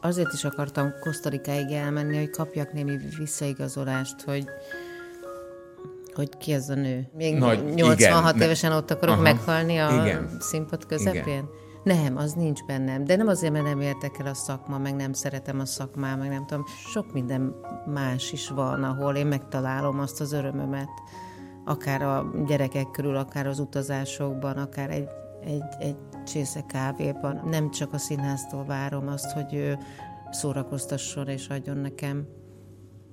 azért is akartam Kosztarikáig elmenni, hogy kapjak némi visszaigazolást, hogy hogy ki ez a nő. Még Nagy, 86 igen, évesen ott akarok Aha, meghalni a igen, színpad közepén? Igen. Nem, az nincs bennem. De nem azért, mert nem értek el a szakma, meg nem szeretem a szakmát, meg nem tudom. Sok minden más is van, ahol én megtalálom azt az örömömet. Akár a gyerekek körül, akár az utazásokban, akár egy, egy, egy csésze kávéban. Nem csak a színháztól várom azt, hogy ő szórakoztasson és adjon nekem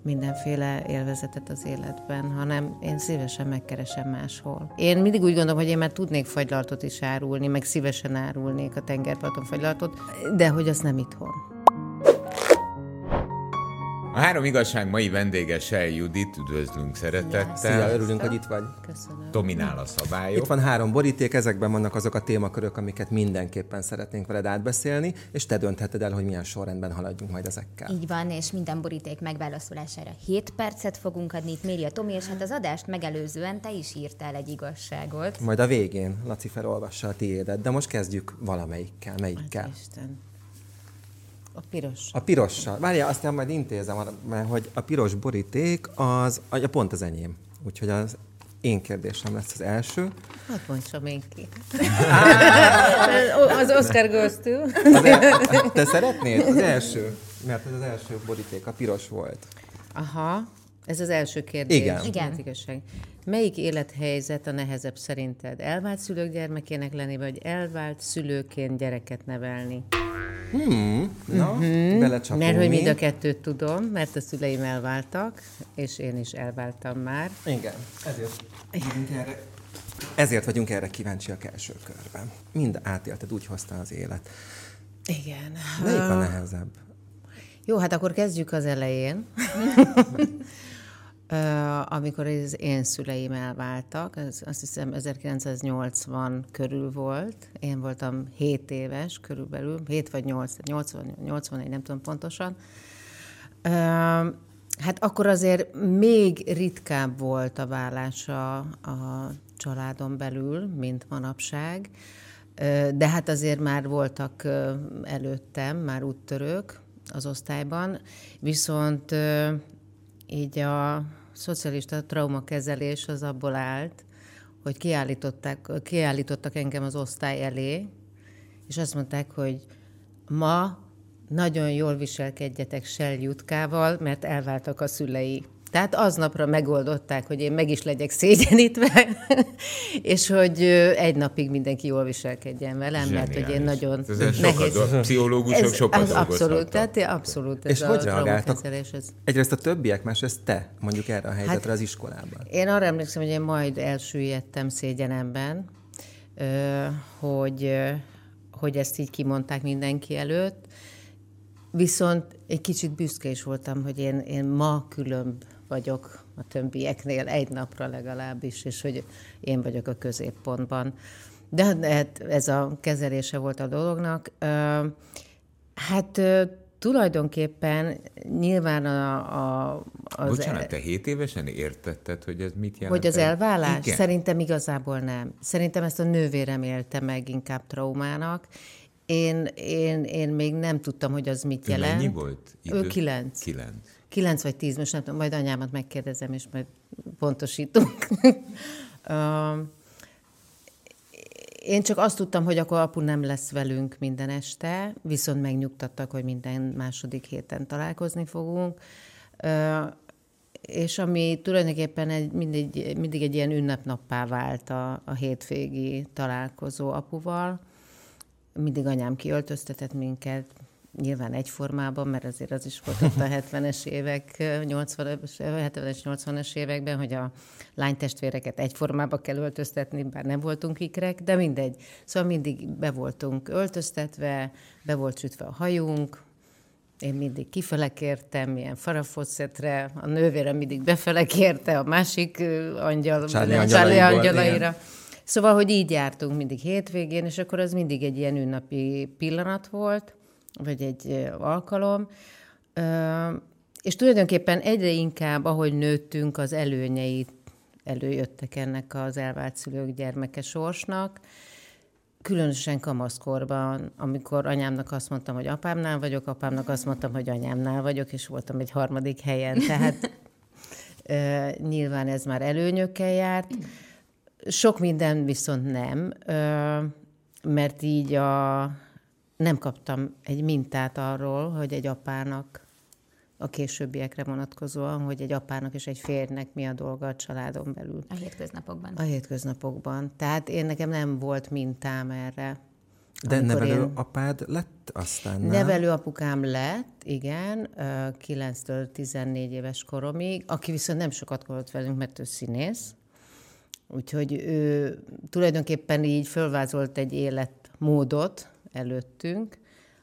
mindenféle élvezetet az életben, hanem én szívesen megkeresem máshol. Én mindig úgy gondolom, hogy én már tudnék fagylaltot is árulni, meg szívesen árulnék a tengerparton fagylaltot, de hogy az nem itthon. A három igazság mai vendége Sej Judit, üdvözlünk szeretettel. Szia, örülünk, hogy itt vagy. Köszönöm. Dominál a szabályok. Itt van három boríték, ezekben vannak azok a témakörök, amiket mindenképpen szeretnénk veled átbeszélni, és te döntheted el, hogy milyen sorrendben haladjunk majd ezekkel. Így van, és minden boríték megválaszolására 7 percet fogunk adni, itt méri a Tomi, és hát az adást megelőzően te is írtál egy igazságot. Majd a végén Laci felolvassa a tiédet, de most kezdjük valamelyikkel. Melyikkel? Az Isten. A piros. A pirossal. Várjál, aztán majd intézem, mert hogy a piros boríték az, a pont az enyém. Úgyhogy az én kérdésem lesz az első. Hát mondjam én ki. az Oscar goes to. Te szeretnéd? Az első. Mert ez az első boríték, a piros volt. Aha. Ez az első kérdés. Igen. Igen. Melyik élethelyzet a nehezebb szerinted? Elvált szülők gyermekének lenni, vagy elvált szülőként gyereket nevelni? Hmm, na, mm-hmm. Mert hogy mind a kettőt tudom, mert a szüleim elváltak, és én is elváltam már. Igen, ezért vagyunk erre, ezért vagyunk erre kíváncsiak első körben. Mind átélted, úgy hozta az élet. Igen. Melyik a nehezebb? Jó, hát akkor kezdjük az elején. amikor az én szüleim elváltak, ez azt hiszem 1980 körül volt, én voltam 7 éves körülbelül, 7 vagy 8, 80, 81, nem tudom pontosan. Hát akkor azért még ritkább volt a vállás a, a családon belül, mint manapság, de hát azért már voltak előttem, már úttörők az osztályban, viszont így a szocialista traumakezelés az abból állt, hogy kiállították, kiállítottak engem az osztály elé, és azt mondták, hogy ma nagyon jól viselkedjetek Sel Jutkával, mert elváltak a szülei. Tehát aznapra megoldották, hogy én meg is legyek szégyenítve, és hogy egy napig mindenki jól viselkedjen velem, Zseniális. mert hogy én nagyon ez nehéz. Sokat, a pszichológusok ez, sokat az Abszolút, tehát abszolút ez és a hogy reagáltak? Ez... Egyrészt a többiek, másrészt te, mondjuk erre a helyzetre hát, az iskolában. Én arra emlékszem, hogy én majd elsüllyedtem szégyenemben, hogy, hogy ezt így kimondták mindenki előtt, Viszont egy kicsit büszke is voltam, hogy én, én ma különb vagyok a többieknél, egy napra legalábbis, és hogy én vagyok a középpontban. De hát ez a kezelése volt a dolognak. Hát tulajdonképpen nyilván a, a, az... Bocsánat, te hét évesen értetted, hogy ez mit jelent? Hogy az elvállás? Igen. Szerintem igazából nem. Szerintem ezt a nővérem élte meg inkább traumának. Én, én, én még nem tudtam, hogy az mit jelent. Mennyi volt? Idő? Ő kilenc. Kilenc. 9 vagy 10, most nem tudom, majd anyámat megkérdezem, és majd pontosítunk. Én csak azt tudtam, hogy akkor apu nem lesz velünk minden este, viszont megnyugtattak, hogy minden második héten találkozni fogunk. És ami tulajdonképpen egy, mindig, mindig egy ilyen ünnepnappá vált a, a hétvégi találkozó apuval. Mindig anyám kiöltöztetett minket, nyilván egyformában, mert azért az is volt ott a 70-es évek, 80-es, 70-es, 80-es években, hogy a lánytestvéreket egyformába kell öltöztetni, bár nem voltunk ikrek, de mindegy. Szóval mindig be voltunk öltöztetve, be volt sütve a hajunk, én mindig kifele kértem, milyen farafoszetre, a nővérem mindig befele kérte a másik angyal, Charlie angyalaira. Szóval, hogy így jártunk mindig hétvégén, és akkor az mindig egy ilyen ünnapi pillanat volt, vagy egy alkalom. És tulajdonképpen egyre inkább, ahogy nőttünk, az előnyeit előjöttek ennek az elvált szülők gyermeke sorsnak. különösen kamaszkorban, amikor anyámnak azt mondtam, hogy apámnál vagyok, apámnak azt mondtam, hogy anyámnál vagyok, és voltam egy harmadik helyen. Tehát ö, nyilván ez már előnyökkel járt. Sok minden viszont nem, ö, mert így a, nem kaptam egy mintát arról, hogy egy apának a későbbiekre vonatkozóan, hogy egy apának és egy férjnek mi a dolga a családon belül. A hétköznapokban. A hétköznapokban. Tehát én nekem nem volt mintám erre. De nevelő én- apád lett aztán, nem? Nevelőapukám lett, igen, ö, 9-től 14 éves koromig, aki viszont nem sokat volt velünk, mert ő színész. Úgyhogy ő tulajdonképpen így fölvázolt egy életmódot előttünk,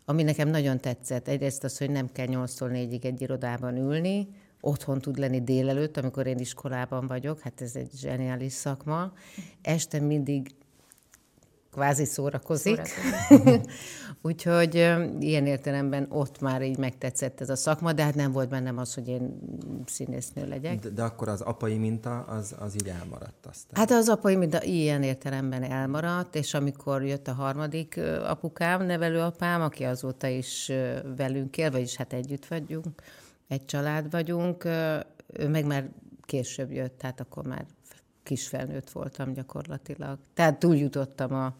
ami nekem nagyon tetszett. Egyrészt az, hogy nem kell 8-tól 4-ig egy irodában ülni, otthon tud lenni délelőtt, amikor én iskolában vagyok, hát ez egy zseniális szakma. Este mindig kvázi szórakozik. Szórakozik. Úgyhogy ilyen értelemben ott már így megtetszett ez a szakma, de hát nem volt bennem az, hogy én színésznő legyek. De, de akkor az apai minta, az, az így elmaradt aztán. Hát az apai mind ilyen értelemben elmaradt, és amikor jött a harmadik apukám, nevelőapám, aki azóta is velünk él, vagyis hát együtt vagyunk, egy család vagyunk, ő meg már később jött, tehát akkor már kisfelnőtt voltam gyakorlatilag. Tehát túljutottam a,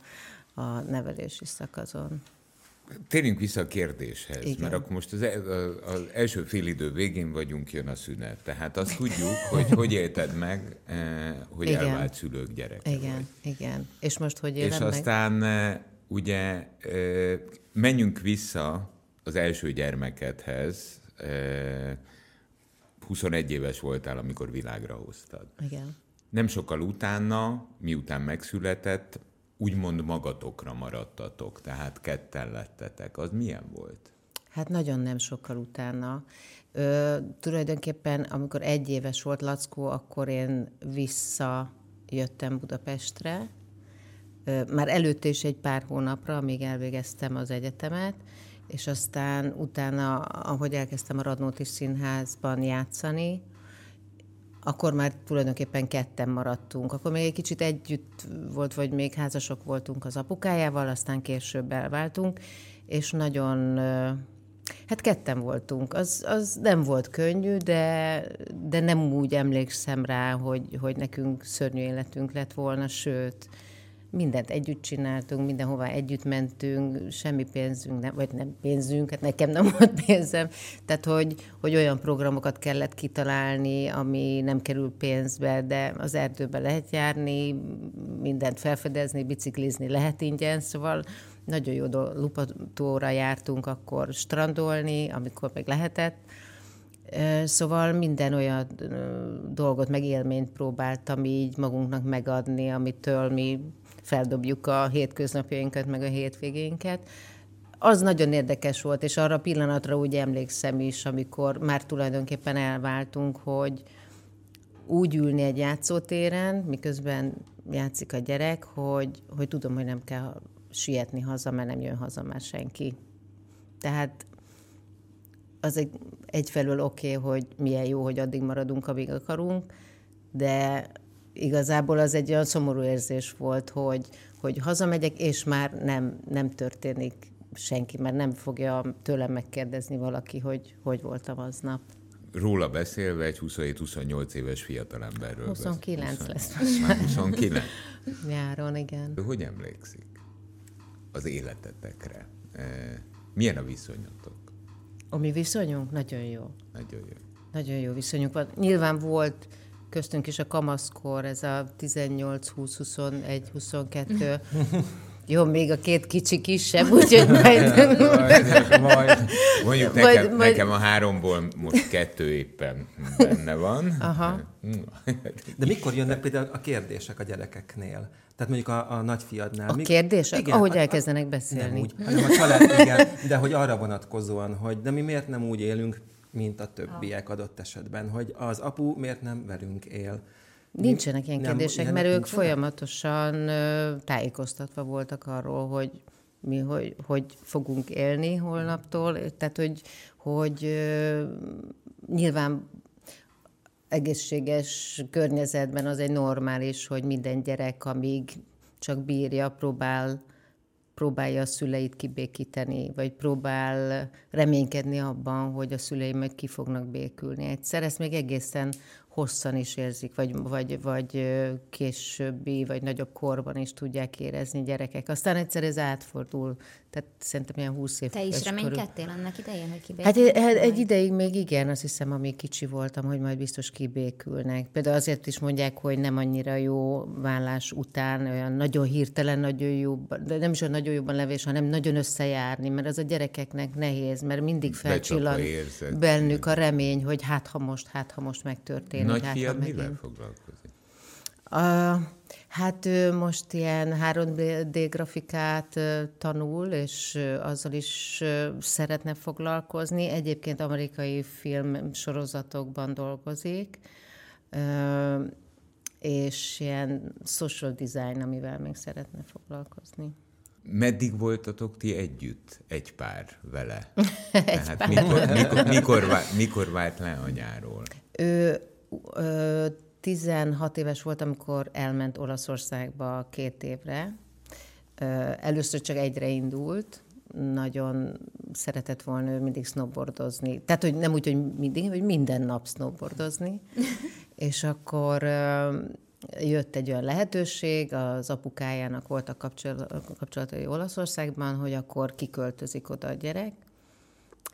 a nevelési szakazon. Térjünk vissza a kérdéshez, Igen. mert akkor most az, a- az első félidő végén vagyunk, jön a szünet. Tehát azt tudjuk, hogy hogy élted meg, eh, hogy Igen. elvált szülők gyereke Igen, vagy. igen. És most hogy És élem meg? aztán eh, ugye menjünk vissza az első gyermekedhez. Eh, 21 éves voltál, amikor világra hoztad. Igen. Nem sokkal utána, miután megszületett, úgymond magatokra maradtatok, tehát ketten lettetek. Az milyen volt? Hát nagyon nem sokkal utána. Ö, tulajdonképpen, amikor egy éves volt Lackó, akkor én visszajöttem Budapestre. Ö, már előtte is egy pár hónapra, amíg elvégeztem az egyetemet, és aztán utána, ahogy elkezdtem a Radnóti Színházban játszani, akkor már tulajdonképpen ketten maradtunk. Akkor még egy kicsit együtt volt, vagy még házasok voltunk az apukájával, aztán később elváltunk, és nagyon, hát ketten voltunk. Az, az nem volt könnyű, de, de nem úgy emlékszem rá, hogy, hogy nekünk szörnyű életünk lett volna, sőt, mindent együtt csináltunk, mindenhova együtt mentünk, semmi pénzünk, nem, vagy nem pénzünk, hát nekem nem volt pénzem. Tehát, hogy, hogy olyan programokat kellett kitalálni, ami nem kerül pénzbe, de az erdőbe lehet járni, mindent felfedezni, biciklizni lehet ingyen, szóval nagyon jó. Lupatóra jártunk akkor strandolni, amikor meg lehetett. Szóval minden olyan dolgot, meg élményt próbáltam így magunknak megadni, amitől mi feldobjuk a hétköznapjainkat, meg a hétvégénket. Az nagyon érdekes volt, és arra a pillanatra úgy emlékszem is, amikor már tulajdonképpen elváltunk, hogy úgy ülni egy játszótéren, miközben játszik a gyerek, hogy, hogy tudom, hogy nem kell sietni haza, mert nem jön haza már senki. Tehát az egy, egyfelől oké, okay, hogy milyen jó, hogy addig maradunk, amíg akarunk, de igazából az egy olyan szomorú érzés volt, hogy, hogy hazamegyek, és már nem, nem történik senki, mert nem fogja tőlem megkérdezni valaki, hogy hogy voltam aznap. Róla beszélve egy 27-28 éves fiatalemberről. 29 beszél. lesz most már. 29? Nyáron, igen. Hogy emlékszik az életetekre? Eh, Milyen a viszonyatok? A mi viszonyunk nagyon jó. Nagyon jó. Nagyon jó viszonyunk van. Nyilván volt köztünk is a kamaszkor, ez a 18, 20, 21, 22. Jó, még a két kicsi kisebb, úgyhogy majd... Majd. Mondjuk Majd- nekem, majd- nekem a háromból most kettő éppen benne van. Aha. De mikor jönnek például a kérdések a gyerekeknél? Tehát mondjuk a, a nagyfiadnál. A kérdések? Ahogy a- elkezdenek Nem beszélni. úgy, hanem a család, igen, de hogy arra vonatkozóan, hogy de mi miért nem úgy élünk, mint a többiek adott esetben, hogy az apu miért nem velünk él. Nincsenek ilyen Nem, kérdések, ilyenek mert ők folyamatosan tájékoztatva voltak arról, hogy mi hogy, hogy fogunk élni holnaptól. Tehát, hogy, hogy nyilván egészséges környezetben az egy normális, hogy minden gyerek, amíg csak bírja, próbál próbálja a szüleit kibékíteni, vagy próbál reménykedni abban, hogy a szülei majd ki fognak békülni. Egyszer ezt még egészen hosszan is érzik, vagy, vagy, vagy későbbi, vagy nagyobb korban is tudják érezni gyerekek. Aztán egyszer ez átfordul, tehát szerintem ilyen 20 év Te is körül. reménykedtél annak idején, hogy Hát kibékülnek? egy, egy ideig még igen, azt hiszem, amíg kicsi voltam, hogy majd biztos kibékülnek. Például azért is mondják, hogy nem annyira jó vállás után, olyan nagyon hirtelen, nagyon jó, de nem is olyan nagyon jóban levés, hanem nagyon összejárni, mert az a gyerekeknek nehéz, mert mindig felcsillan bennük a remény, hogy hát ha most, hát ha most megtörténik. Nagy fiad ha megint. mivel foglalkozik? A, hát ő most ilyen 3D grafikát tanul, és azzal is szeretne foglalkozni. Egyébként amerikai film sorozatokban dolgozik, és ilyen social design, amivel még szeretne foglalkozni. Meddig voltatok ti együtt, egy pár vele? Tehát pár. Mikor, mikor, mikor, vált, mikor vált le anyáról? Ő 16 éves volt, amikor elment Olaszországba két évre. Először csak egyre indult, nagyon szeretett volna ő mindig snowboardozni. Tehát, hogy nem úgy, hogy mindig, hogy minden nap snowboardozni. És akkor jött egy olyan lehetőség, az apukájának voltak kapcsol- kapcsolatai Olaszországban, hogy akkor kiköltözik oda a gyerek.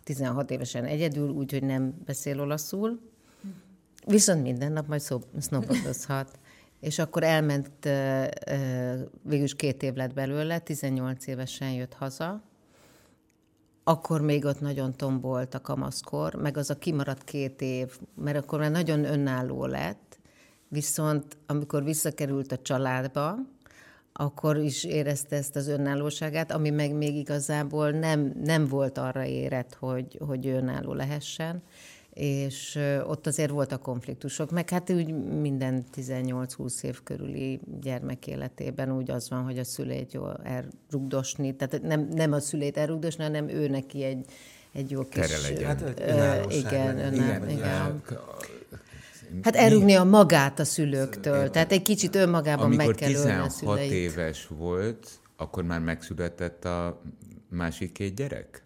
16 évesen egyedül, úgyhogy nem beszél olaszul, viszont minden nap majd snowboardozhat. És akkor elment, végülis két év lett belőle, 18 évesen jött haza, akkor még ott nagyon tombolt a kamaszkor, meg az a kimaradt két év, mert akkor már nagyon önálló lett, viszont amikor visszakerült a családba, akkor is érezte ezt az önállóságát, ami meg még igazából nem, nem volt arra érett, hogy, hogy önálló lehessen, és ott azért voltak konfliktusok, meg hát úgy minden 18-20 év körüli gyermek életében úgy az van, hogy a szüleit jól elrugdosni, tehát nem, nem a szüleit elrugdosni, hanem ő neki egy, egy jó kis... Tere legyen. Hát, ö, igen, legyen. önáll, Igen, igen. Mi- Hát elrúgni a magát a szülőktől, tehát egy kicsit önmagában Amikor meg kell ölni a 16 szüleit. éves volt, akkor már megszületett a másik két gyerek?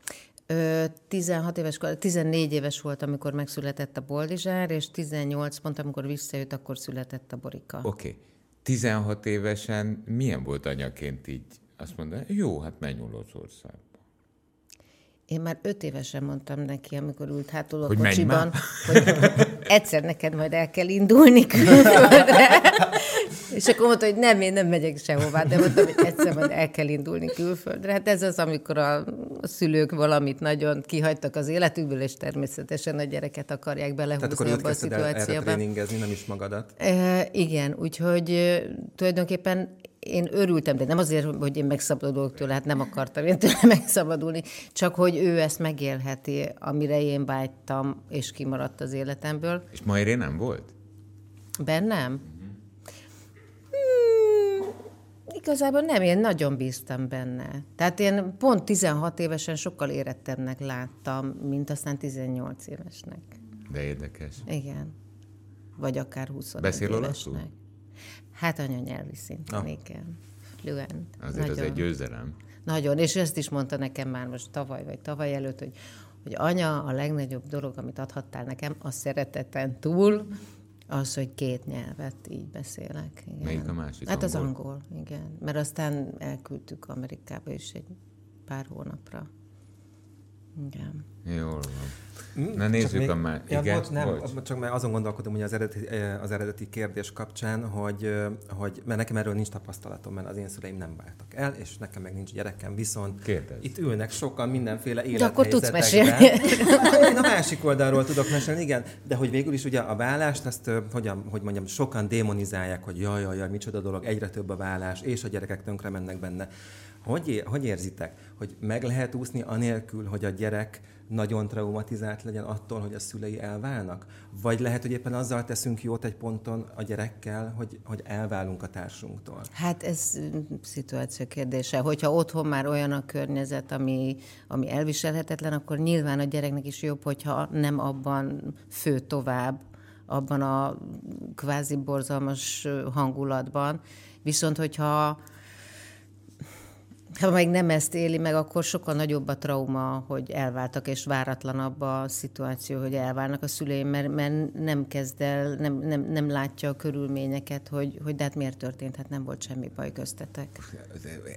Ö, 16 éves, kor- 14 éves volt, amikor megszületett a Boldizsár, és 18 pont, amikor visszajött, akkor született a Borika. Oké. Okay. 16 évesen milyen volt anyaként így? Azt mondta, jó, hát menj Olaszországba. Én már öt évesen mondtam neki, amikor ült hátul a Hogy kocsiban, hogy egyszer neked majd el kell indulni külföldre. És akkor mondta, hogy nem, én nem megyek sehová, de mondtam, hogy egyszer majd el kell indulni külföldre. Hát ez az, amikor a, szülők valamit nagyon kihagytak az életükből, és természetesen a gyereket akarják Tehát akkor belehúzni abba a kezdted el erre szituációba. nem is magadat. E, igen, úgyhogy tulajdonképpen én örültem, de nem azért, hogy én megszabadulok tőle, hát nem akartam én tőle megszabadulni, csak hogy ő ezt megélheti, amire én vágytam, és kimaradt az életemből. És Majré nem volt? Bennem? Hmm, igazából nem, én nagyon bíztam benne. Tehát én pont 16 évesen sokkal érettebbnek láttam, mint aztán 18 évesnek. De érdekes. Igen. Vagy akár 20 Beszél évesnek. olaszul? Hát anyanyelvi szinten, Ah. igen. Fluent. Azért ez egy győzelem. Nagyon, és ezt is mondta nekem már most tavaly, vagy tavaly előtt, hogy, hogy anya, a legnagyobb dolog, amit adhattál nekem, a szereteten túl, az, hogy két nyelvet így beszélek. Igen. Melyik a másik? Hát az Angol? angol, igen. Mert aztán elküldtük Amerikába is egy pár hónapra. Igen. Jól van. Mm, Na nézzük még- a már. Ja, Igen, bocs, nem, bocs. csak mert azon gondolkodom, hogy az eredeti, eh, az eredeti kérdés kapcsán, hogy, hogy mert nekem erről nincs tapasztalatom, mert az én szüleim nem váltak el, és nekem meg nincs gyerekem, viszont Kérdezz. itt ülnek sokan mindenféle De akkor tudsz élethelyzetekben. Én a másik oldalról tudok mesélni, igen, de hogy végül is ugye a vállást, azt ö, hogyan, hogy mondjam, sokan démonizálják, hogy jaj, jaj, jaj, micsoda dolog, egyre több a vállás, és a gyerekek tönkre mennek benne. Hogy, é- hogy érzitek, hogy meg lehet úszni anélkül, hogy a gyerek nagyon traumatizált legyen attól, hogy a szülei elválnak? Vagy lehet, hogy éppen azzal teszünk jót egy ponton a gyerekkel, hogy, hogy elválunk a társunktól? Hát ez mm, szituáció kérdése. Hogyha otthon már olyan a környezet, ami, ami elviselhetetlen, akkor nyilván a gyereknek is jobb, hogyha nem abban fő tovább, abban a kvázi borzalmas hangulatban. Viszont, hogyha ha meg nem ezt éli meg, akkor sokkal nagyobb a trauma, hogy elváltak, és váratlanabb a szituáció, hogy elválnak a szüleim, mert, mert nem kezd el, nem, nem, nem látja a körülményeket, hogy, hogy de hát miért történt, hát nem volt semmi baj köztetek.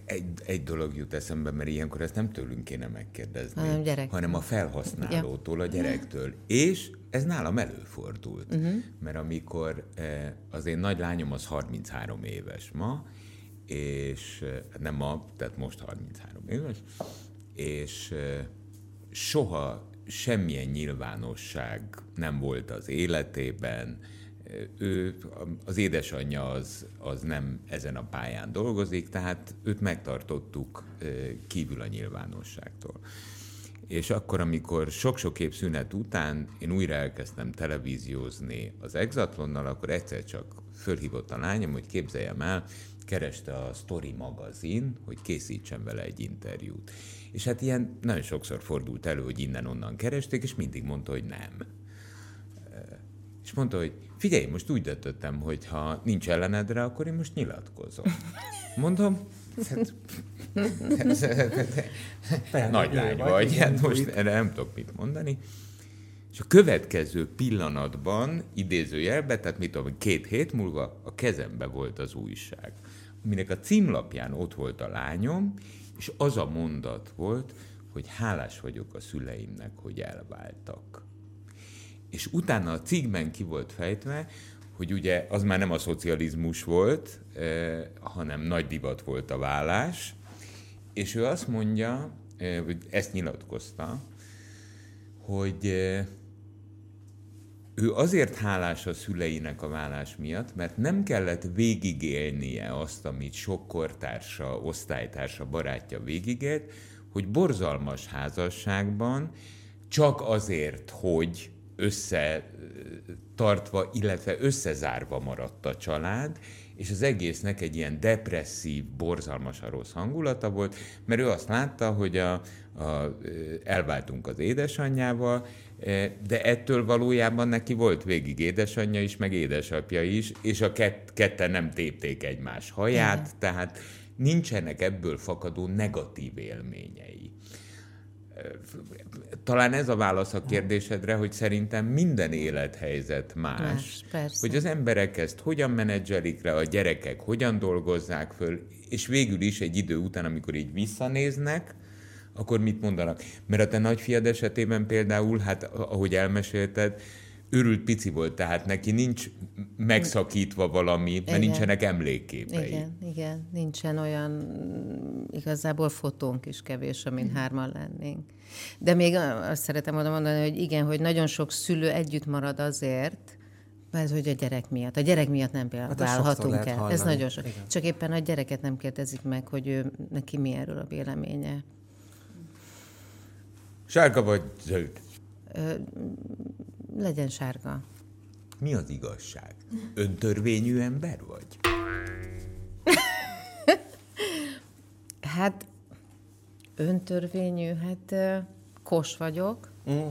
Egy, egy dolog jut eszembe, mert ilyenkor ezt nem tőlünk kéne megkérdezni, Hanem gyerek. hanem a felhasználótól, a gyerektől. És ez nálam előfordult, uh-huh. mert amikor eh, az én nagy lányom az 33 éves ma, és nem ma, tehát most 33 éves, és soha semmilyen nyilvánosság nem volt az életében, ő, az édesanyja az, az nem ezen a pályán dolgozik, tehát őt megtartottuk kívül a nyilvánosságtól. És akkor, amikor sok-sok év szünet után én újra elkezdtem televíziózni az Exatlonnal, akkor egyszer csak fölhívott a lányom, hogy képzeljem el, kereste a Story magazin, hogy készítsen vele egy interjút. És hát ilyen nagyon sokszor fordult elő, hogy innen-onnan keresték, és mindig mondta, hogy nem. És mondta, hogy figyelj, most úgy döntöttem, hogy ha nincs ellenedre, akkor én most nyilatkozom. Mondom, hát, nagy lány vagy, hát most erre nem tudok mit mondani. És a következő pillanatban, idézőjelben, tehát mit tudom, két hét múlva a kezembe volt az újság, aminek a címlapján ott volt a lányom, és az a mondat volt, hogy hálás vagyok a szüleimnek, hogy elváltak. És utána a cikkben ki volt fejtve, hogy ugye az már nem a szocializmus volt, eh, hanem nagy divat volt a vállás, és ő azt mondja, eh, ezt nyilatkozta, hogy eh, ő azért hálás a szüleinek a vállás miatt, mert nem kellett végigélnie azt, amit sok kortársa, osztálytársa, barátja végigélt, hogy borzalmas házasságban csak azért, hogy összetartva, illetve összezárva maradt a család, és az egésznek egy ilyen depresszív, borzalmas, rossz hangulata volt, mert ő azt látta, hogy a, a, elváltunk az édesanyjával, de ettől valójában neki volt végig édesanyja is, meg édesapja is, és a kett, ketten nem tépték egymás haját, Igen. tehát nincsenek ebből fakadó negatív élményei talán ez a válasz a kérdésedre, hogy szerintem minden élethelyzet más. más persze. hogy az emberek ezt hogyan menedzselik le, a gyerekek hogyan dolgozzák föl, és végül is egy idő után, amikor így visszanéznek, akkor mit mondanak? Mert a te nagyfiad esetében például, hát ahogy elmesélted, őrült pici volt, tehát neki nincs megszakítva valami, mert igen. nincsenek emlékképei. Igen, igen, nincsen olyan, igazából fotónk is kevés, amin hárman lennénk. De még azt szeretem oda mondani, hogy igen, hogy nagyon sok szülő együtt marad azért, ez, hogy a gyerek miatt. A gyerek miatt nem például hát válhatunk el. Ez nagyon sok. Igen. Csak éppen a gyereket nem kérdezik meg, hogy ő, neki mi erről a véleménye. Sárga vagy zöld? legyen sárga. Mi az igazság? Öntörvényű ember vagy? hát öntörvényű, hát kos vagyok. Mm.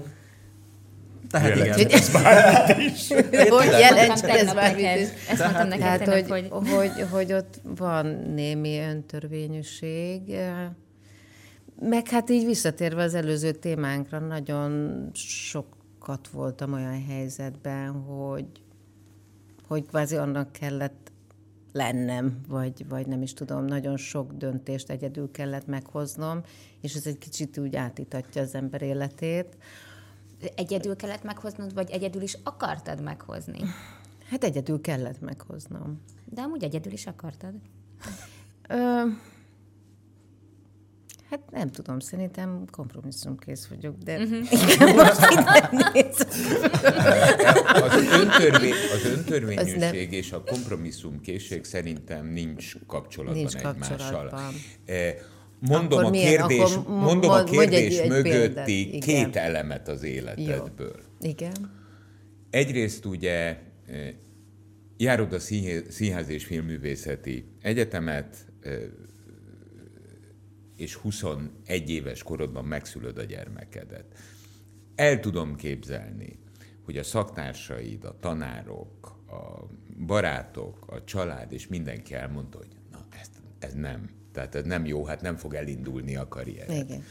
Tehát igen, ez bármit is. Hogy jelentsen ez bármit is. Ezt mondtam neked, Tehát, hogy, hogy... hogy, hogy ott van némi öntörvényűség, meg hát így visszatérve az előző témánkra, nagyon sokat voltam olyan helyzetben, hogy, hogy kvázi annak kellett lennem, vagy, vagy nem is tudom, nagyon sok döntést egyedül kellett meghoznom, és ez egy kicsit úgy átítatja az ember életét. Egyedül kellett meghoznod, vagy egyedül is akartad meghozni? Hát egyedül kellett meghoznom. De amúgy egyedül is akartad? Ö, Hát nem tudom, szerintem kompromisszumkész vagyok, de uh-huh. igen, most az, öntörvény, az öntörvényűség az nem... és a kompromisszumkészség szerintem nincs kapcsolatban nincs egymással. Kapcsolatban. Eh, mondom a kérdés, Akkor mondom a kérdés egy, mögötti egy két elemet az életedből. Jó. Igen. Egyrészt ugye eh, járod a Színház és Filmművészeti Egyetemet, eh, és 21 éves korodban megszülöd a gyermekedet. El tudom képzelni, hogy a szaktársaid, a tanárok, a barátok, a család és mindenki elmondta, hogy na, ez, ez nem. Tehát ez nem jó, hát nem fog elindulni a karrier. Igen.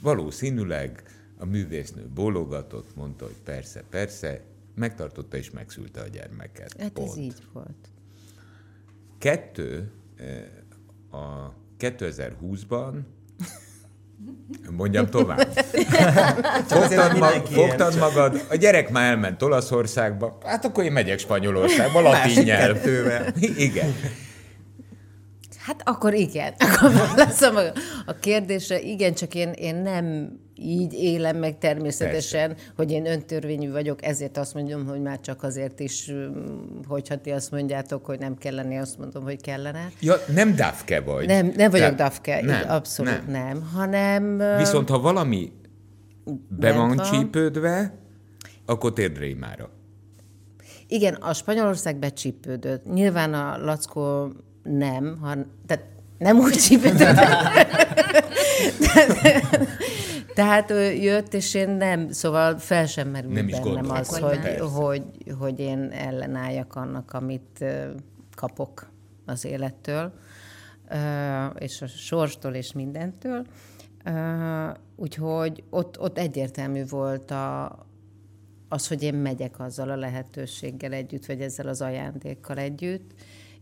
Valószínűleg a művésznő bólogatott, mondta, hogy persze, persze, megtartotta és megszülte a gyermeket. Hát Pont. ez így volt. Kettő, eh, a 2020-ban, mondjam tovább. fogtad, ma, mindenki fogtad magad, a gyerek már elment Olaszországba, hát akkor én megyek Spanyolországba, latin Másik nyelv. kettővel. Igen. Hát akkor igen. Akkor válaszom a, a kérdésre. Igen, csak én, én nem így élem meg természetesen, Persze. hogy én öntörvényű vagyok, ezért azt mondom, hogy már csak azért is, hogyha ti azt mondjátok, hogy nem kellene, azt mondom, hogy kellene. Ja, nem dafke vagy. Nem, nem vagyok dafke, nem, abszolút nem. nem, hanem... Viszont ha valami be van van. csípődve, akkor térd rémára. Igen, a Spanyolország becsípődött. Nyilván a Lackó nem, han, tehát nem úgy csípődött. tehát ő jött, és én nem, szóval fel sem merült Nem is bennem az, hogy hogy, persze. hogy, hogy én ellenálljak annak, amit kapok az élettől, és a sorstól, és mindentől. Úgyhogy ott, ott egyértelmű volt a, az, hogy én megyek azzal a lehetőséggel együtt, vagy ezzel az ajándékkal együtt,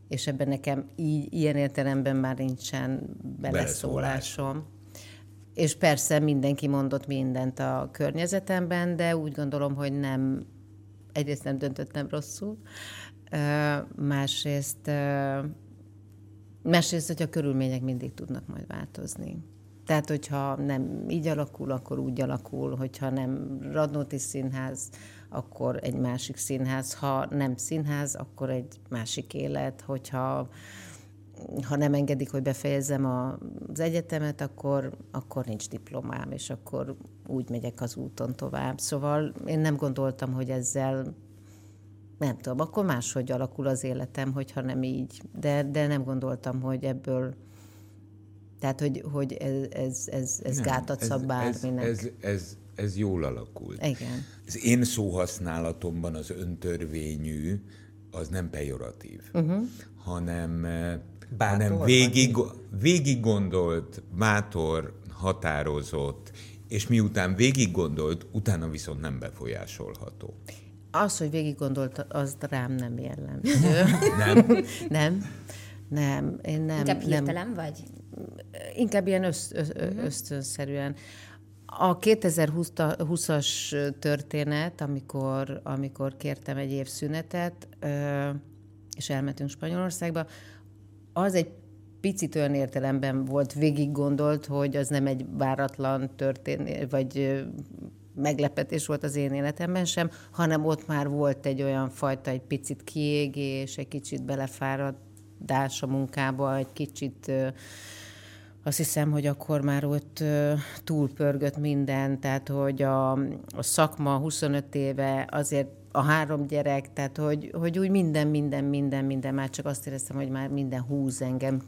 és ebben nekem így, ilyen értelemben már nincsen beleszólásom. És persze mindenki mondott mindent a környezetemben, de úgy gondolom, hogy nem, egyrészt nem döntöttem rosszul, másrészt, másrészt, hogy a körülmények mindig tudnak majd változni. Tehát, hogyha nem így alakul, akkor úgy alakul, hogyha nem Radnóti Színház, akkor egy másik színház, ha nem színház, akkor egy másik élet, hogyha ha nem engedik, hogy befejezzem a, az egyetemet, akkor, akkor nincs diplomám, és akkor úgy megyek az úton tovább. Szóval én nem gondoltam, hogy ezzel nem tudom, akkor máshogy alakul az életem, hogyha nem így. De, de nem gondoltam, hogy ebből, tehát, hogy, hogy ez, ez, ez, ez Nem, gátat szab ez, bárminek. ez, ez, ez jól alakult. Igen. Az én szóhasználatomban az öntörvényű az nem pejoratív, uh-huh. hanem, eh, Bátor hanem végig, végig gondolt, bátor, határozott, és miután végig gondolt, utána viszont nem befolyásolható. Az, hogy végig gondolt, az rám nem jellemző. Nem? nem. Nem, én nem. Inkább nem. hirtelen vagy? Inkább ilyen ösz, ösz, ösztönszerűen. A 2020-as történet, amikor, amikor kértem egy év szünetet, és elmentünk Spanyolországba, az egy picit olyan értelemben volt végig gondolt, hogy az nem egy váratlan történet, vagy meglepetés volt az én életemben sem, hanem ott már volt egy olyan fajta, egy picit kiégés, egy kicsit belefáradás a munkába, egy kicsit azt hiszem, hogy akkor már ott túlpörgött minden, tehát hogy a, a szakma 25 éve, azért a három gyerek, tehát hogy, hogy úgy minden, minden, minden, minden, már csak azt éreztem, hogy már minden húz engem,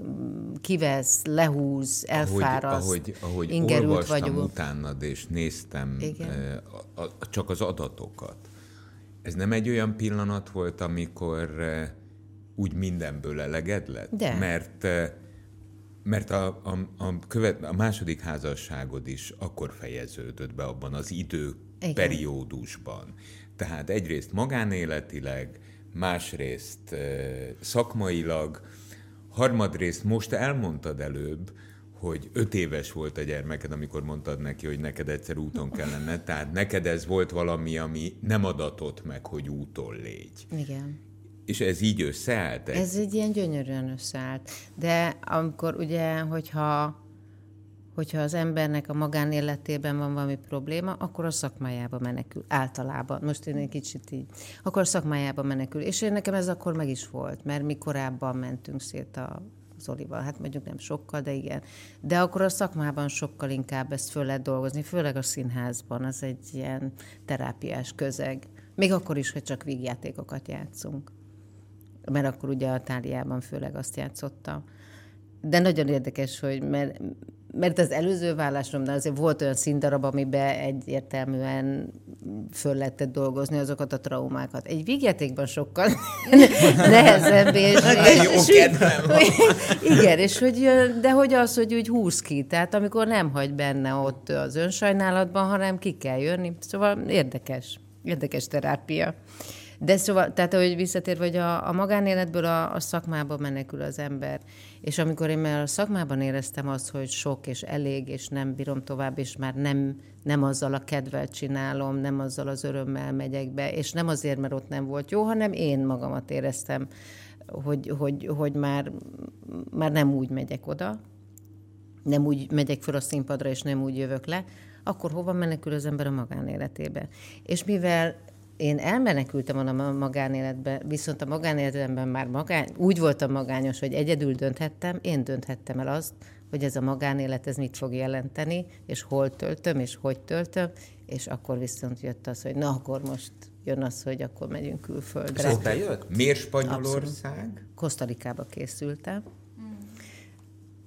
kivesz, lehúz, elfáraszt, ahogy, ahogy ingerült olvastam vagyok. utánad, és néztem Igen. eh, a, a, csak az adatokat. Ez nem egy olyan pillanat volt, amikor eh, úgy mindenből eleged lett? De. Mert, eh, mert a, a, a, követ, a második házasságod is akkor fejeződött be abban az idő Igen. periódusban. Tehát egyrészt magánéletileg, másrészt szakmailag, harmadrészt most elmondtad előbb, hogy öt éves volt a gyermeked, amikor mondtad neki, hogy neked egyszer úton kell lenned, tehát neked ez volt valami, ami nem adatott meg, hogy úton légy. Igen. És ez így összeállt? Ez egy ilyen gyönyörűen összeállt. De amikor ugye, hogyha, hogyha az embernek a magánéletében van valami probléma, akkor a szakmájába menekül. Általában. Most én egy kicsit így. Akkor a szakmájába menekül. És én nekem ez akkor meg is volt, mert mi korábban mentünk szét a Zolival, hát mondjuk nem sokkal, de igen. De akkor a szakmában sokkal inkább ezt föl lehet dolgozni, főleg a színházban, az egy ilyen terápiás közeg. Még akkor is, hogy csak vígjátékokat játszunk mert akkor ugye a táliában főleg azt játszottam. De nagyon érdekes, hogy mert, mert az előző vállásomnál azért volt olyan színdarab, amiben egyértelműen föl lehetett dolgozni azokat a traumákat. Egy vígjátékban sokkal nehezebb, és, és, és igen, és hogy, de hogy az, hogy úgy húz ki, tehát amikor nem hagy benne ott az önsajnálatban, hanem ki kell jönni, szóval érdekes, érdekes terápia. De szóval, tehát ahogy visszatér, hogy a, a magánéletből a, a szakmába menekül az ember. És amikor én már a szakmában éreztem azt, hogy sok és elég, és nem bírom tovább, és már nem, nem azzal a kedvel csinálom, nem azzal az örömmel megyek be, és nem azért, mert ott nem volt jó, hanem én magamat éreztem, hogy, hogy, hogy már, már nem úgy megyek oda, nem úgy megyek fel a színpadra, és nem úgy jövök le, akkor hova menekül az ember a magánéletébe? És mivel én elmenekültem volna a magánéletbe, viszont a magánéletemben már magány, úgy voltam magányos, hogy egyedül dönthettem, én dönthettem el azt, hogy ez a magánélet, ez mit fog jelenteni, és hol töltöm, és hogy töltöm, és akkor viszont jött az, hogy na, akkor most jön az, hogy akkor megyünk külföldre. És bejött? Miért Spanyolország? Kosztarikába készültem, mm.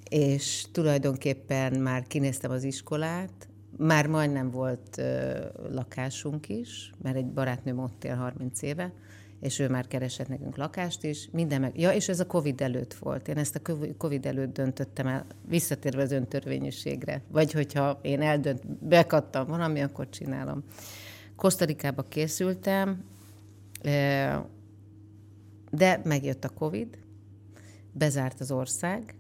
és tulajdonképpen már kinéztem az iskolát, már majdnem volt ö, lakásunk is, mert egy barátnőm ott él 30 éve, és ő már keresett nekünk lakást is, minden meg... Ja, és ez a Covid előtt volt. Én ezt a Covid előtt döntöttem el, visszatérve az öntörvényűségre. Vagy hogyha én eldönt, bekattam valami, akkor csinálom. Kosztarikába készültem, de megjött a Covid, bezárt az ország,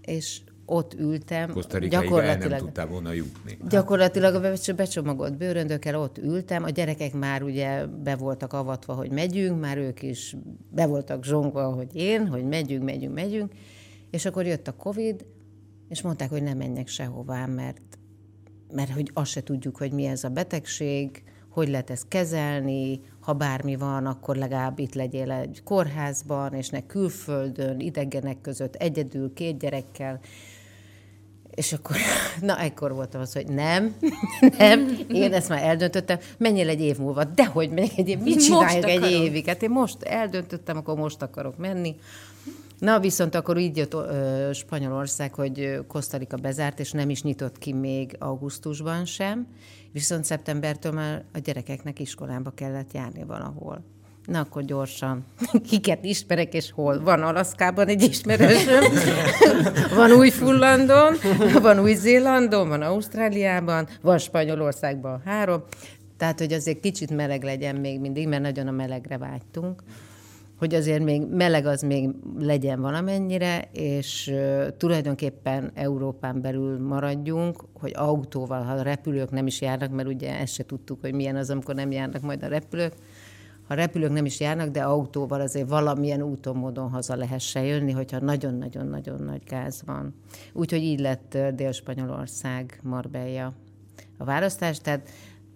és ott ültem. Gyakorlatilag nem tudtál volna jutni. Gyakorlatilag a becsomagolt bőröndökkel ott ültem, a gyerekek már ugye be voltak avatva, hogy megyünk, már ők is be voltak zsongva, hogy én, hogy megyünk, megyünk, megyünk, és akkor jött a Covid, és mondták, hogy nem menjek sehová, mert, mert hogy azt se tudjuk, hogy mi ez a betegség, hogy lehet ezt kezelni, ha bármi van, akkor legalább itt legyél egy kórházban, és ne külföldön, idegenek között, egyedül, két gyerekkel. És akkor, na, ekkor voltam az, hogy nem, nem, én ezt már eldöntöttem, menjél egy év múlva, de hogy megyek egy év, mit csináljak egy évig? Hát én most eldöntöttem, akkor most akarok menni. Na, viszont akkor így jött ö, Spanyolország, hogy Kosztarika bezárt, és nem is nyitott ki még augusztusban sem, viszont szeptembertől már a gyerekeknek iskolába kellett járni valahol. Na akkor gyorsan, kiket ismerek és hol. Van Alaszkában egy ismerősöm, van Új-Fullandon, van Új-Zélandon, van Ausztráliában, van Spanyolországban három. Tehát, hogy azért kicsit meleg legyen még mindig, mert nagyon a melegre vágytunk. Hogy azért még meleg az még legyen valamennyire, és tulajdonképpen Európán belül maradjunk, hogy autóval, ha a repülők nem is járnak, mert ugye ezt se tudtuk, hogy milyen az, amikor nem járnak majd a repülők, ha repülők nem is járnak, de autóval azért valamilyen úton, módon haza lehessen jönni, hogyha nagyon-nagyon-nagyon nagy gáz van. Úgyhogy így lett Dél-Spanyolország, Marbella a választás, tehát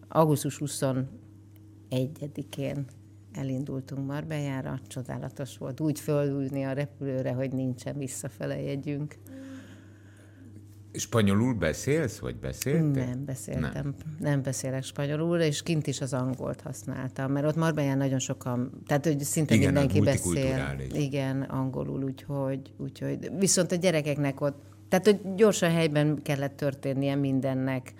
augusztus 21-én elindultunk Marbellára, csodálatos volt úgy fölülni a repülőre, hogy nincsen visszafele jegyünk. Spanyolul beszélsz, vagy beszéltél? Nem beszéltem. Nem. nem beszélek spanyolul, és kint is az angolt használtam, mert ott Marbellán nagyon sokan, tehát hogy szinte Igen, mindenki beszél. Igen, angolul, úgyhogy, úgyhogy. Viszont a gyerekeknek ott, tehát hogy gyorsan helyben kellett történnie mindennek,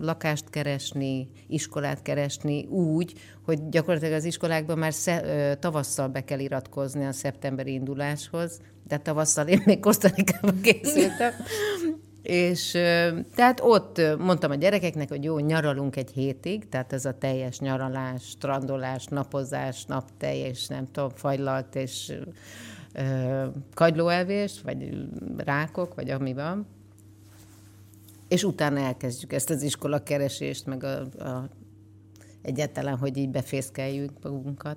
lakást keresni, iskolát keresni úgy, hogy gyakorlatilag az iskolákban már sze, tavasszal be kell iratkozni a szeptemberi induláshoz, de tavasszal én még Kosztarikában készültem. És tehát ott mondtam a gyerekeknek, hogy jó, nyaralunk egy hétig, tehát ez a teljes nyaralás, strandolás, napozás, naptej, és nem tudom, fajlalt, és kagylóelvés, vagy rákok, vagy ami van és utána elkezdjük ezt az iskola keresést, meg a, a, egyáltalán, hogy így befészkeljük magunkat.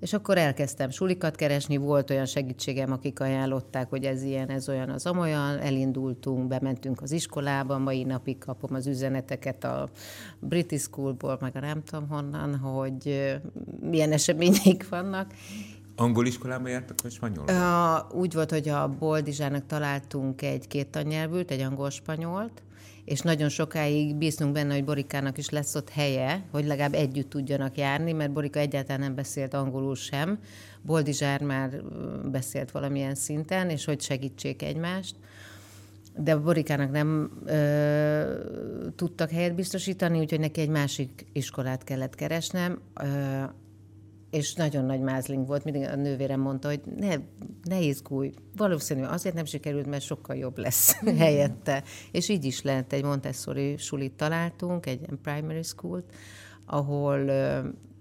És akkor elkezdtem sulikat keresni, volt olyan segítségem, akik ajánlották, hogy ez ilyen, ez olyan, az amolyan, elindultunk, bementünk az iskolába, mai napig kapom az üzeneteket a British Schoolból, meg a nem tudom honnan, hogy milyen eseményeik vannak. Angol iskolában jártak, vagy spanyol? Uh, úgy volt, hogy a Boldizsának találtunk egy két tannyelvült, egy angol-spanyolt, és nagyon sokáig bíztunk benne, hogy Borikának is lesz ott helye, hogy legalább együtt tudjanak járni, mert Borika egyáltalán nem beszélt angolul sem. Boldizsár már beszélt valamilyen szinten, és hogy segítsék egymást. de Borikának nem ö, tudtak helyet biztosítani, úgyhogy neki egy másik iskolát kellett keresnem, ö, és nagyon nagy mázling volt, mindig a nővérem mondta, hogy ne, ne izgulj, valószínű azért nem sikerült, mert sokkal jobb lesz helyette. És így is lett, egy Montessori sulit találtunk, egy primary school ahol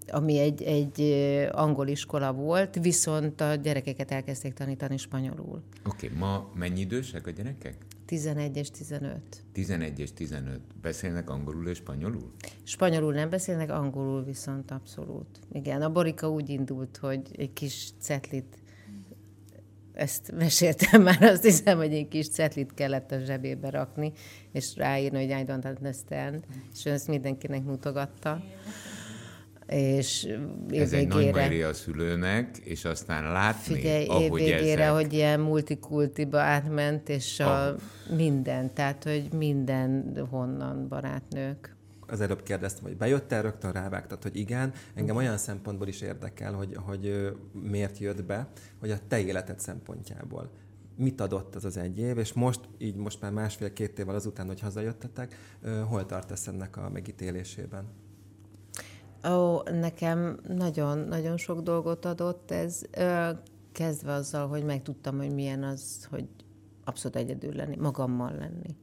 ami egy, egy angol iskola volt, viszont a gyerekeket elkezdték tanítani spanyolul. Oké, okay, ma mennyi idősek a gyerekek? 11 és 15. 11 és 15. Beszélnek angolul és spanyolul? Spanyolul nem beszélnek, angolul viszont abszolút. Igen, a Borika úgy indult, hogy egy kis cetlit ezt meséltem már, azt hiszem, hogy egy kis cetlit kellett a zsebébe rakni, és ráírni, hogy I don't understand, és ő ezt mindenkinek mutogatta és Ez egy nagy a szülőnek, és aztán látni, Figyelj, ahogy évvégére, ezek... hogy ilyen multikultiba átment, és a oh. minden, tehát, hogy minden honnan barátnők. Az előbb kérdeztem, hogy bejöttél, rögtön rávágtad, hogy igen. Engem olyan szempontból is érdekel, hogy, hogy miért jött be, hogy a te életed szempontjából mit adott az az egy év, és most, így most már másfél-két évvel azután, hogy hazajöttetek, hol tartasz ennek a megítélésében? Ó, nekem nagyon-nagyon sok dolgot adott ez, kezdve azzal, hogy megtudtam, hogy milyen az, hogy abszolút egyedül lenni, magammal lenni.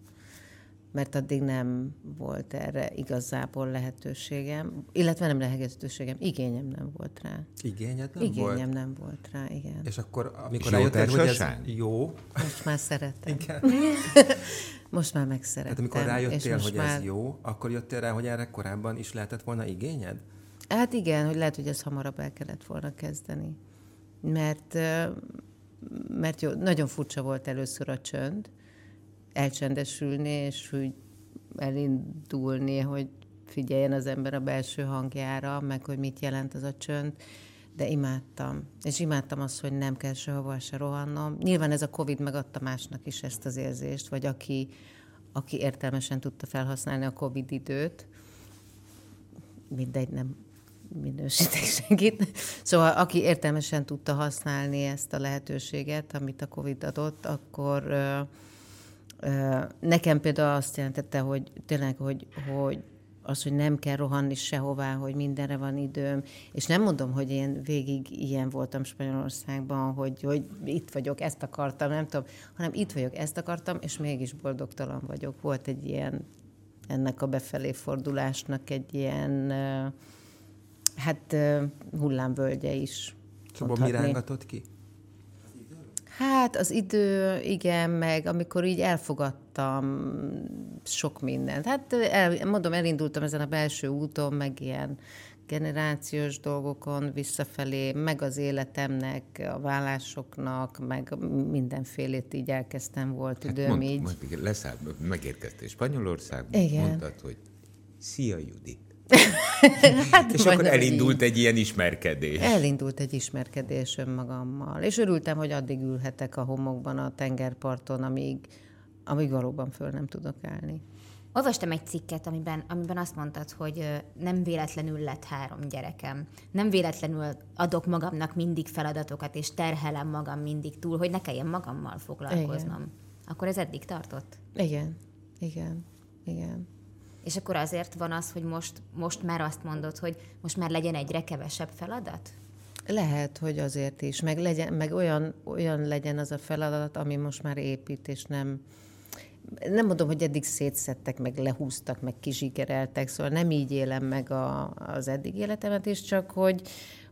Mert addig nem volt erre igazából lehetőségem, illetve nem lehetőségem, igényem nem volt rá. Igényed nem igényem volt? Igényem nem volt rá, igen. És akkor, amikor rájöttél, hogy ez jó... Most már szeretem. Igen. Most már megszerettem. Tehát amikor rájöttél, hogy már... ez jó, akkor jöttél rá, hogy erre korábban is lehetett volna igényed? Hát igen, hogy lehet, hogy ezt hamarabb el kellett volna kezdeni. Mert, mert jó, nagyon furcsa volt először a csönd, elcsendesülni, és úgy elindulni, hogy figyeljen az ember a belső hangjára, meg hogy mit jelent az a csönd, de imádtam. És imádtam azt, hogy nem kell sehova se rohannom. Nyilván ez a Covid megadta másnak is ezt az érzést, vagy aki, aki értelmesen tudta felhasználni a Covid időt, mindegy, nem minősítek senkit. Szóval aki értelmesen tudta használni ezt a lehetőséget, amit a Covid adott, akkor nekem például azt jelentette, hogy tényleg, hogy, hogy az, hogy nem kell rohanni sehová, hogy mindenre van időm. És nem mondom, hogy én végig ilyen voltam Spanyolországban, hogy, hogy itt vagyok, ezt akartam, nem tudom, hanem itt vagyok, ezt akartam, és mégis boldogtalan vagyok. Volt egy ilyen, ennek a befelé fordulásnak egy ilyen hát hullámvölgye is. Szóval mi rángatott ki? Hát az idő, igen, meg amikor így elfogadtam sok mindent. Hát el, mondom, elindultam ezen a belső úton, meg ilyen generációs dolgokon visszafelé, meg az életemnek, a vállásoknak, meg mindenfélét így elkezdtem, volt hát időm mond, így. Mond, leszáll, megérkeztél Spanyolországba, Igen. mondtad, hogy szia Judit. hát, és akkor elindult így. egy ilyen ismerkedés. Elindult egy ismerkedés önmagammal. És örültem, hogy addig ülhetek a homokban a tengerparton, amíg, amíg valóban föl nem tudok állni. Olvastam egy cikket, amiben, amiben azt mondtad, hogy nem véletlenül lett három gyerekem. Nem véletlenül adok magamnak mindig feladatokat, és terhelem magam mindig túl, hogy ne kelljen magammal foglalkoznom. Igen. Akkor ez eddig tartott? Igen, igen, igen. És akkor azért van az, hogy most, most már azt mondod, hogy most már legyen egyre kevesebb feladat? Lehet, hogy azért is, meg, legyen, meg olyan, olyan legyen az a feladat, ami most már épít, és nem, nem mondom, hogy eddig szétszettek, meg lehúztak, meg kizsigereltek, szóval nem így élem meg a, az eddig életemet is, csak hogy,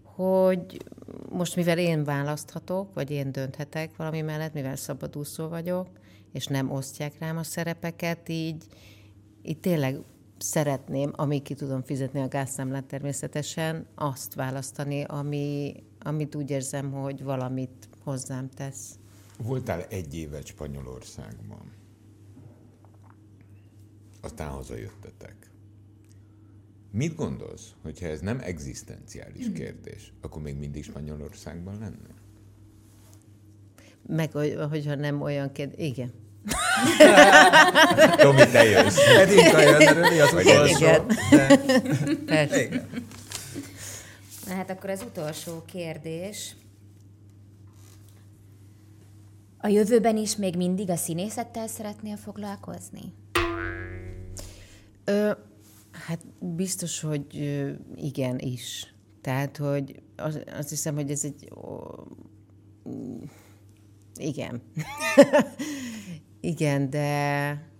hogy most mivel én választhatok, vagy én dönthetek valami mellett, mivel szabadúszó vagyok, és nem osztják rám a szerepeket, így, itt tényleg szeretném, amíg ki tudom fizetni a gázszámlát természetesen, azt választani, ami, amit úgy érzem, hogy valamit hozzám tesz. Voltál egy évet Spanyolországban. Aztán hazajöttetek. Mit gondolsz, hogyha ez nem egzisztenciális kérdés, akkor még mindig Spanyolországban lenne? Meg, hogyha nem olyan kérdés, igen. Tomi, te jössz. Edinka jön, Röli az utolsó. Igen. De... Igen. Na hát akkor az utolsó kérdés. A jövőben is még mindig a színészettel szeretnél foglalkozni? Ö, hát biztos, hogy igen is. Tehát, hogy az, azt hiszem, hogy ez egy... Ó, igen. Igen, de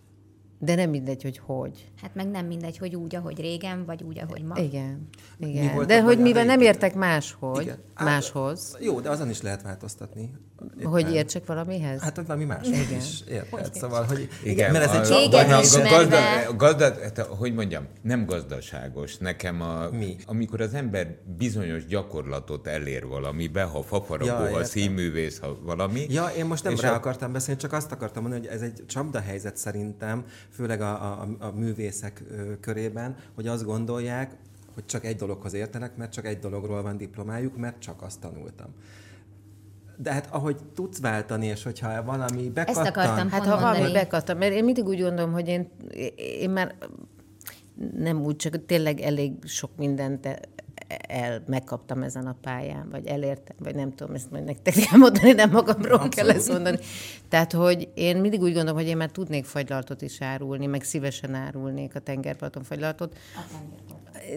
de nem mindegy, hogy hogy. Hát meg nem mindegy, hogy úgy, ahogy régen, vagy úgy, ahogy ma. Igen. Igen. De hogy mivel nem értek máshogy, Igen. máshoz. Jó, de azon is lehet változtatni. Éppen. Hogy értsek valamihez? Hát, hogy valami más igen. is érted. Szóval, hogy igen, mert ez egy csak gazda, gazda, gazda, hát, hogy mondjam, nem gazdaságos. Nekem a, Mi? amikor az ember bizonyos gyakorlatot elér valamibe, ha fafaragó, ja, ha színművész, ha valami. Ja, én most nem rá a... akartam beszélni, csak azt akartam mondani, hogy ez egy csapda helyzet szerintem, főleg a, a, a művészek körében, hogy azt gondolják, hogy csak egy dologhoz értenek, mert csak egy dologról van diplomájuk, mert csak azt tanultam. De hát ahogy tudsz váltani, és hogyha valami bekattan... Ezt akartam Hát ha valami bekattan, mert én mindig úgy gondolom, hogy én, én már nem úgy, csak tényleg elég sok mindent el, megkaptam ezen a pályán, vagy elértem, vagy nem tudom, ezt majd nektek kell mondani, nem magamról Abszolút. kell ezt mondani. Tehát, hogy én mindig úgy gondolom, hogy én már tudnék fagylaltot is árulni, meg szívesen árulnék a tengerparton fagylaltot,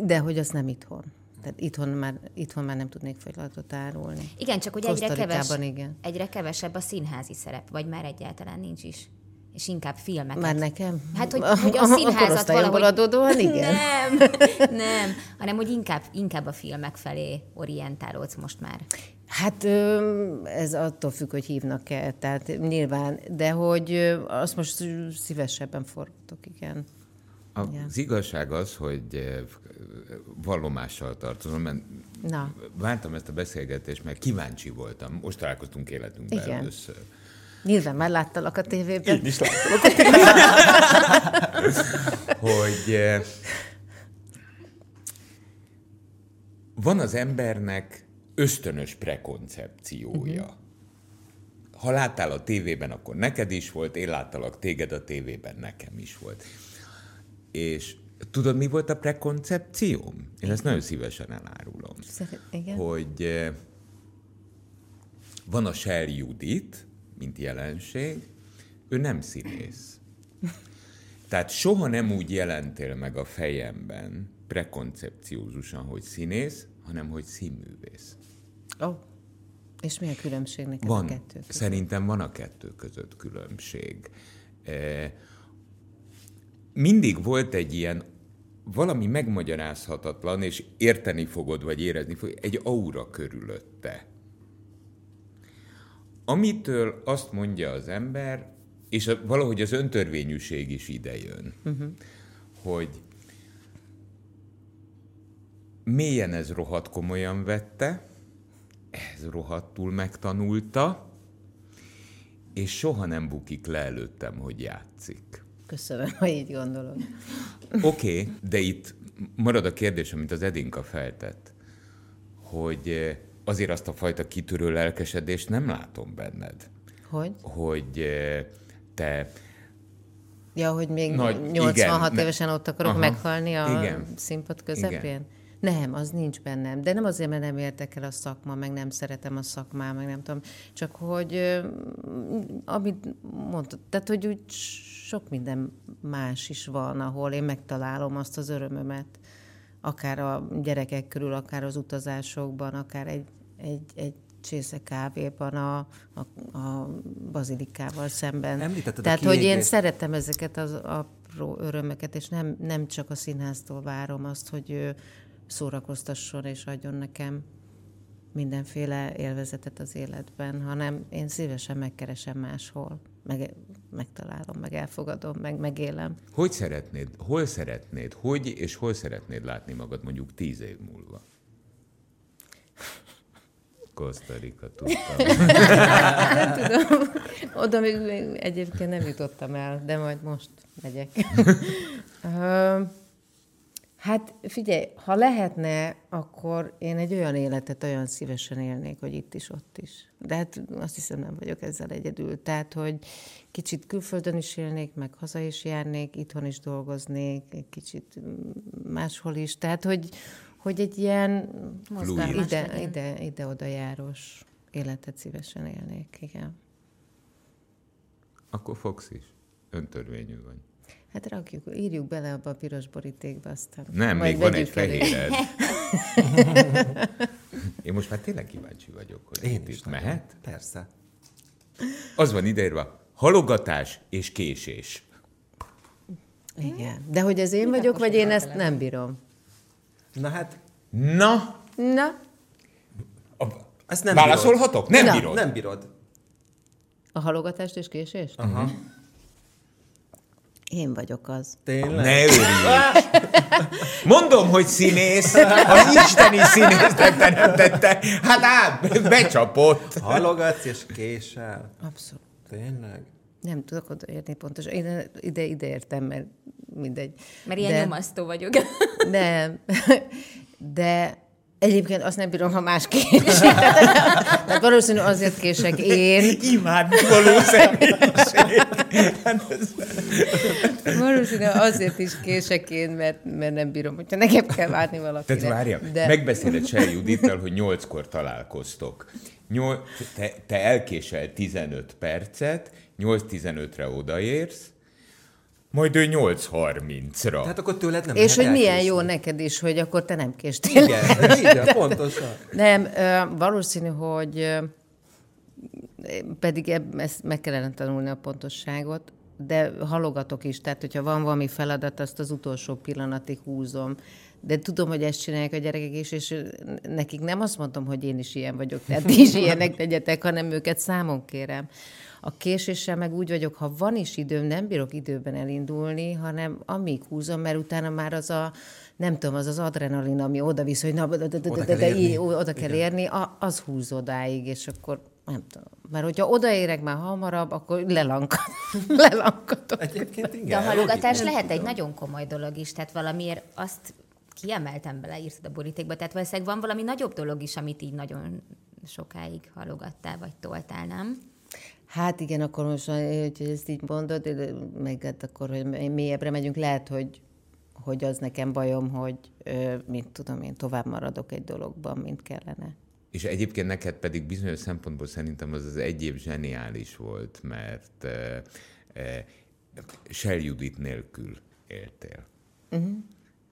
de hogy az nem itthon. Tehát itthon már, itthon már nem tudnék fagylatot árulni. Igen, csak hogy egyre, keves, igen. egyre kevesebb a színházi szerep, vagy már egyáltalán nincs is és inkább filmeket. Már nekem? Hát, hogy, hogy a színházat valahogy... adódóan, igen. Nem, nem, hanem, hogy inkább, inkább a filmek felé orientálódsz most már. Hát ez attól függ, hogy hívnak-e, tehát nyilván, de hogy azt most szívesebben fordítok, igen. Az igen. igazság az, hogy vallomással tartozom, mert Na. vártam ezt a beszélgetést, mert kíváncsi voltam. Most találkoztunk életünkben Igen. először. Nyilván már láttalak a tévében. Én is láttalak a tévében. hogy van az embernek ösztönös prekoncepciója. Uh-huh. Ha láttál a tévében, akkor neked is volt, én láttalak téged a tévében, nekem is volt. És Tudod, mi volt a prekoncepcióm? Én ezt nagyon szívesen elárulom. Igen. Hogy eh, van a Shell Judit, mint jelenség, ő nem színész. Tehát soha nem úgy jelentél meg a fejemben prekoncepciózusan, hogy színész, hanem hogy színművész. Ó, oh. és mi a különbség neked van, a kettő között? Szerintem van a kettő között különbség. Eh, mindig volt egy ilyen valami megmagyarázhatatlan, és érteni fogod, vagy érezni fogod, egy aura körülötte. Amitől azt mondja az ember, és a, valahogy az öntörvényűség is idejön, uh-huh. hogy mélyen ez rohadt komolyan vette, ez rohadtul megtanulta, és soha nem bukik le előttem, hogy játszik. Köszönöm, ha így gondolod. Oké, okay, de itt marad a kérdés, amit az Edinka feltett, hogy azért azt a fajta kitörő lelkesedést nem látom benned. Hogy? Hogy eh, te Ja, hogy még Nagy, 86 igen, évesen ott akarok aha, meghalni a igen, színpad közepén? Igen. Nem, az nincs bennem. De nem azért, mert nem értek el a szakma, meg nem szeretem a szakmát, meg nem tudom. Csak hogy amit mondtad, tehát hogy úgy sok minden más is van, ahol én megtalálom azt az örömömet, akár a gyerekek körül, akár az utazásokban, akár egy, egy, egy csésze kávéban a, a, a bazilikával szemben. Említetted Tehát, hogy én szeretem ezeket az apró örömeket, és nem, nem csak a színháztól várom azt, hogy ő szórakoztasson és adjon nekem mindenféle élvezetet az életben, hanem én szívesen megkeresem máshol, meg, megtalálom, meg elfogadom, meg megélem. Hogy szeretnéd, hol szeretnéd, hogy és hol szeretnéd látni magad mondjuk tíz év múlva? Rica, tudtam. nem tudom. Oda még, még egyébként nem jutottam el, de majd most megyek. Hát figyelj, ha lehetne, akkor én egy olyan életet olyan szívesen élnék, hogy itt is, ott is. De hát azt hiszem nem vagyok ezzel egyedül. Tehát, hogy kicsit külföldön is élnék, meg haza is járnék, itthon is dolgoznék, egy kicsit máshol is. Tehát, hogy, hogy egy ilyen ide, ide, ide-oda járós életet szívesen élnék, igen. akkor fogsz is. Öntörvényű vagy. Hát rakjuk, írjuk bele abba a piros borítékba, aztán Nem, majd még van egy fehéred. Én most már tényleg kíváncsi vagyok, hogy Én is itt nagyon. mehet. Persze. Az van ideírva, halogatás és késés. Igen. De hogy ez én vagyok, vagy én ezt nem bírom? Na hát, Na, Na, a, ezt nem válaszolhatok? Nem Na. bírod. bírod. Nem bírod. a halogatást és késést? Aha. Én vagyok az. Tényleg? Ne örülj! Mondom, hogy színész, az isteni színésznek teremtette. Hát át, becsapott. Halogatsz és késel. Abszolút. Tényleg? Nem tudok odaérni pontosan. Én ide, ide értem, mert mindegy. Mert ilyen De- nyomasztó vagyok. Nem. De egyébként azt nem bírom, ha más késik. Tehát valószínű azért kések én. Imádnivaló személyiség. Valószínű azért is kések én, mert, mert nem bírom, hogyha nekem kell várni valakire. Tehát várja, De... megbeszéled Sel Judittal, hogy nyolckor találkoztok. Nyol... Te, te elkésel 15 percet, 8-15-re odaérsz, majd ő 8.30-ra. Tehát akkor tőled nem És hogy milyen elkésni. jó neked is, hogy akkor te nem késtél. Igen, igen, pontosan. Nem, valószínű, hogy ö, pedig ebb, ezt meg kellene tanulni a pontosságot, de halogatok is, tehát hogyha van valami feladat, azt az utolsó pillanatig húzom. De tudom, hogy ezt csinálják a gyerekek is, és nekik nem azt mondom, hogy én is ilyen vagyok, tehát is ilyenek legyetek, hanem őket számon kérem. A késéssel meg úgy vagyok, ha van is időm, nem bírok időben elindulni, hanem amíg húzom, mert utána már az a, nem tudom, az az adrenalin, ami oda visz, hogy na, Oda kell érni. az húz odáig, és akkor nem tudom. Mert hogyha odaérek már hamarabb, akkor lelankad, lelankatok. Egyébként igen. De a halogatás lehet egy nagyon komoly dolog is, tehát valamiért azt kiemeltem bele, írtad a borítékba, tehát valószínűleg van valami nagyobb dolog is, amit így nagyon sokáig halogattál, vagy toltál, nem? Hát igen, akkor most, hogy ezt így mondod, de meg hát akkor, hogy mélyebbre megyünk, lehet, hogy, hogy az nekem bajom, hogy ö, mit tudom én, tovább maradok egy dologban, mint kellene. És egyébként neked pedig bizonyos szempontból szerintem az az egy év zseniális volt, mert uh, uh, Shell Judit nélkül éltél. Uh-huh.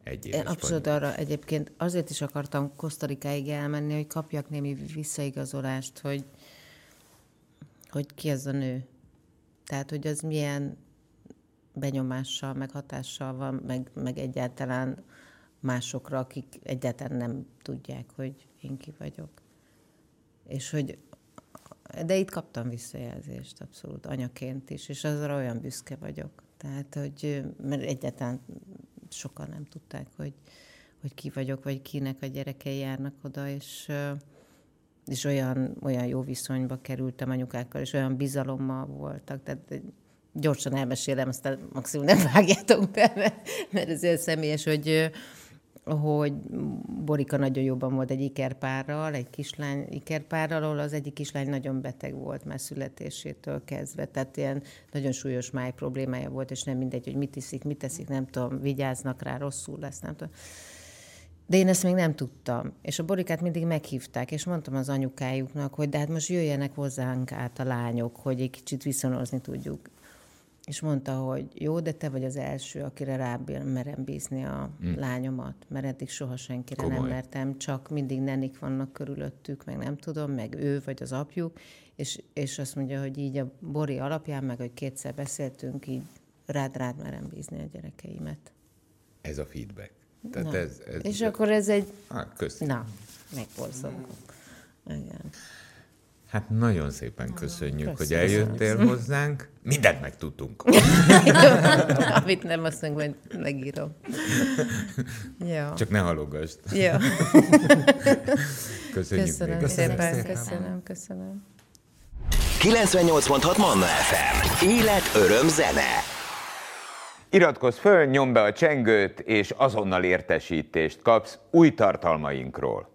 Egy Én abszolút arra egyébként azért is akartam Kosztarikáig elmenni, hogy kapjak némi visszaigazolást, hogy, hogy ki az a nő. Tehát, hogy az milyen benyomással, meg hatással van, meg, meg egyáltalán másokra, akik egyáltalán nem tudják, hogy én ki vagyok. És hogy de itt kaptam visszajelzést abszolút anyaként is, és azra olyan büszke vagyok. Tehát, hogy mert egyáltalán sokan nem tudták, hogy, hogy ki vagyok, vagy kinek a gyerekei járnak oda, és, és olyan, olyan jó viszonyba kerültem anyukákkal, és olyan bizalommal voltak. Tehát gyorsan elmesélem, aztán maximum nem vágjátok be, mert, mert ez olyan személyes, hogy hogy Borika nagyon jobban volt egy ikerpárral, egy kislány ikerpárral, ahol az egyik kislány nagyon beteg volt már születésétől kezdve, tehát ilyen nagyon súlyos máj problémája volt, és nem mindegy, hogy mit iszik, mit teszik, nem tudom, vigyáznak rá, rosszul lesz, nem tudom. De én ezt még nem tudtam. És a Borikát mindig meghívták, és mondtam az anyukájuknak, hogy de hát most jöjjenek hozzánk át a lányok, hogy egy kicsit viszonozni tudjuk. És mondta, hogy jó, de te vagy az első, akire rá merem bízni a mm. lányomat, mert eddig soha senkire Komoly. nem mertem, csak mindig nenik vannak körülöttük, meg nem tudom, meg ő vagy az apjuk, és, és azt mondja, hogy így a Bori alapján, meg hogy kétszer beszéltünk, így rád, rád merem bízni a gyerekeimet. Ez a feedback. Tehát Na. ez, ez, És akkor ez egy, Ah, köszi. na, megborzongok. Igen. Hát nagyon szépen köszönjük, hogy köszönöm. eljöttél hozzánk. Mindent megtudtunk. Amit nem, azt meg majd megírom. Jó. Csak ne halogasd. Jó. Köszönjük Köszönöm még. szépen, szépen. köszönöm, köszönöm. 98.6 Manna FM. Élet, öröm, zene. Iratkozz föl, nyomd be a csengőt, és azonnal értesítést kapsz új tartalmainkról.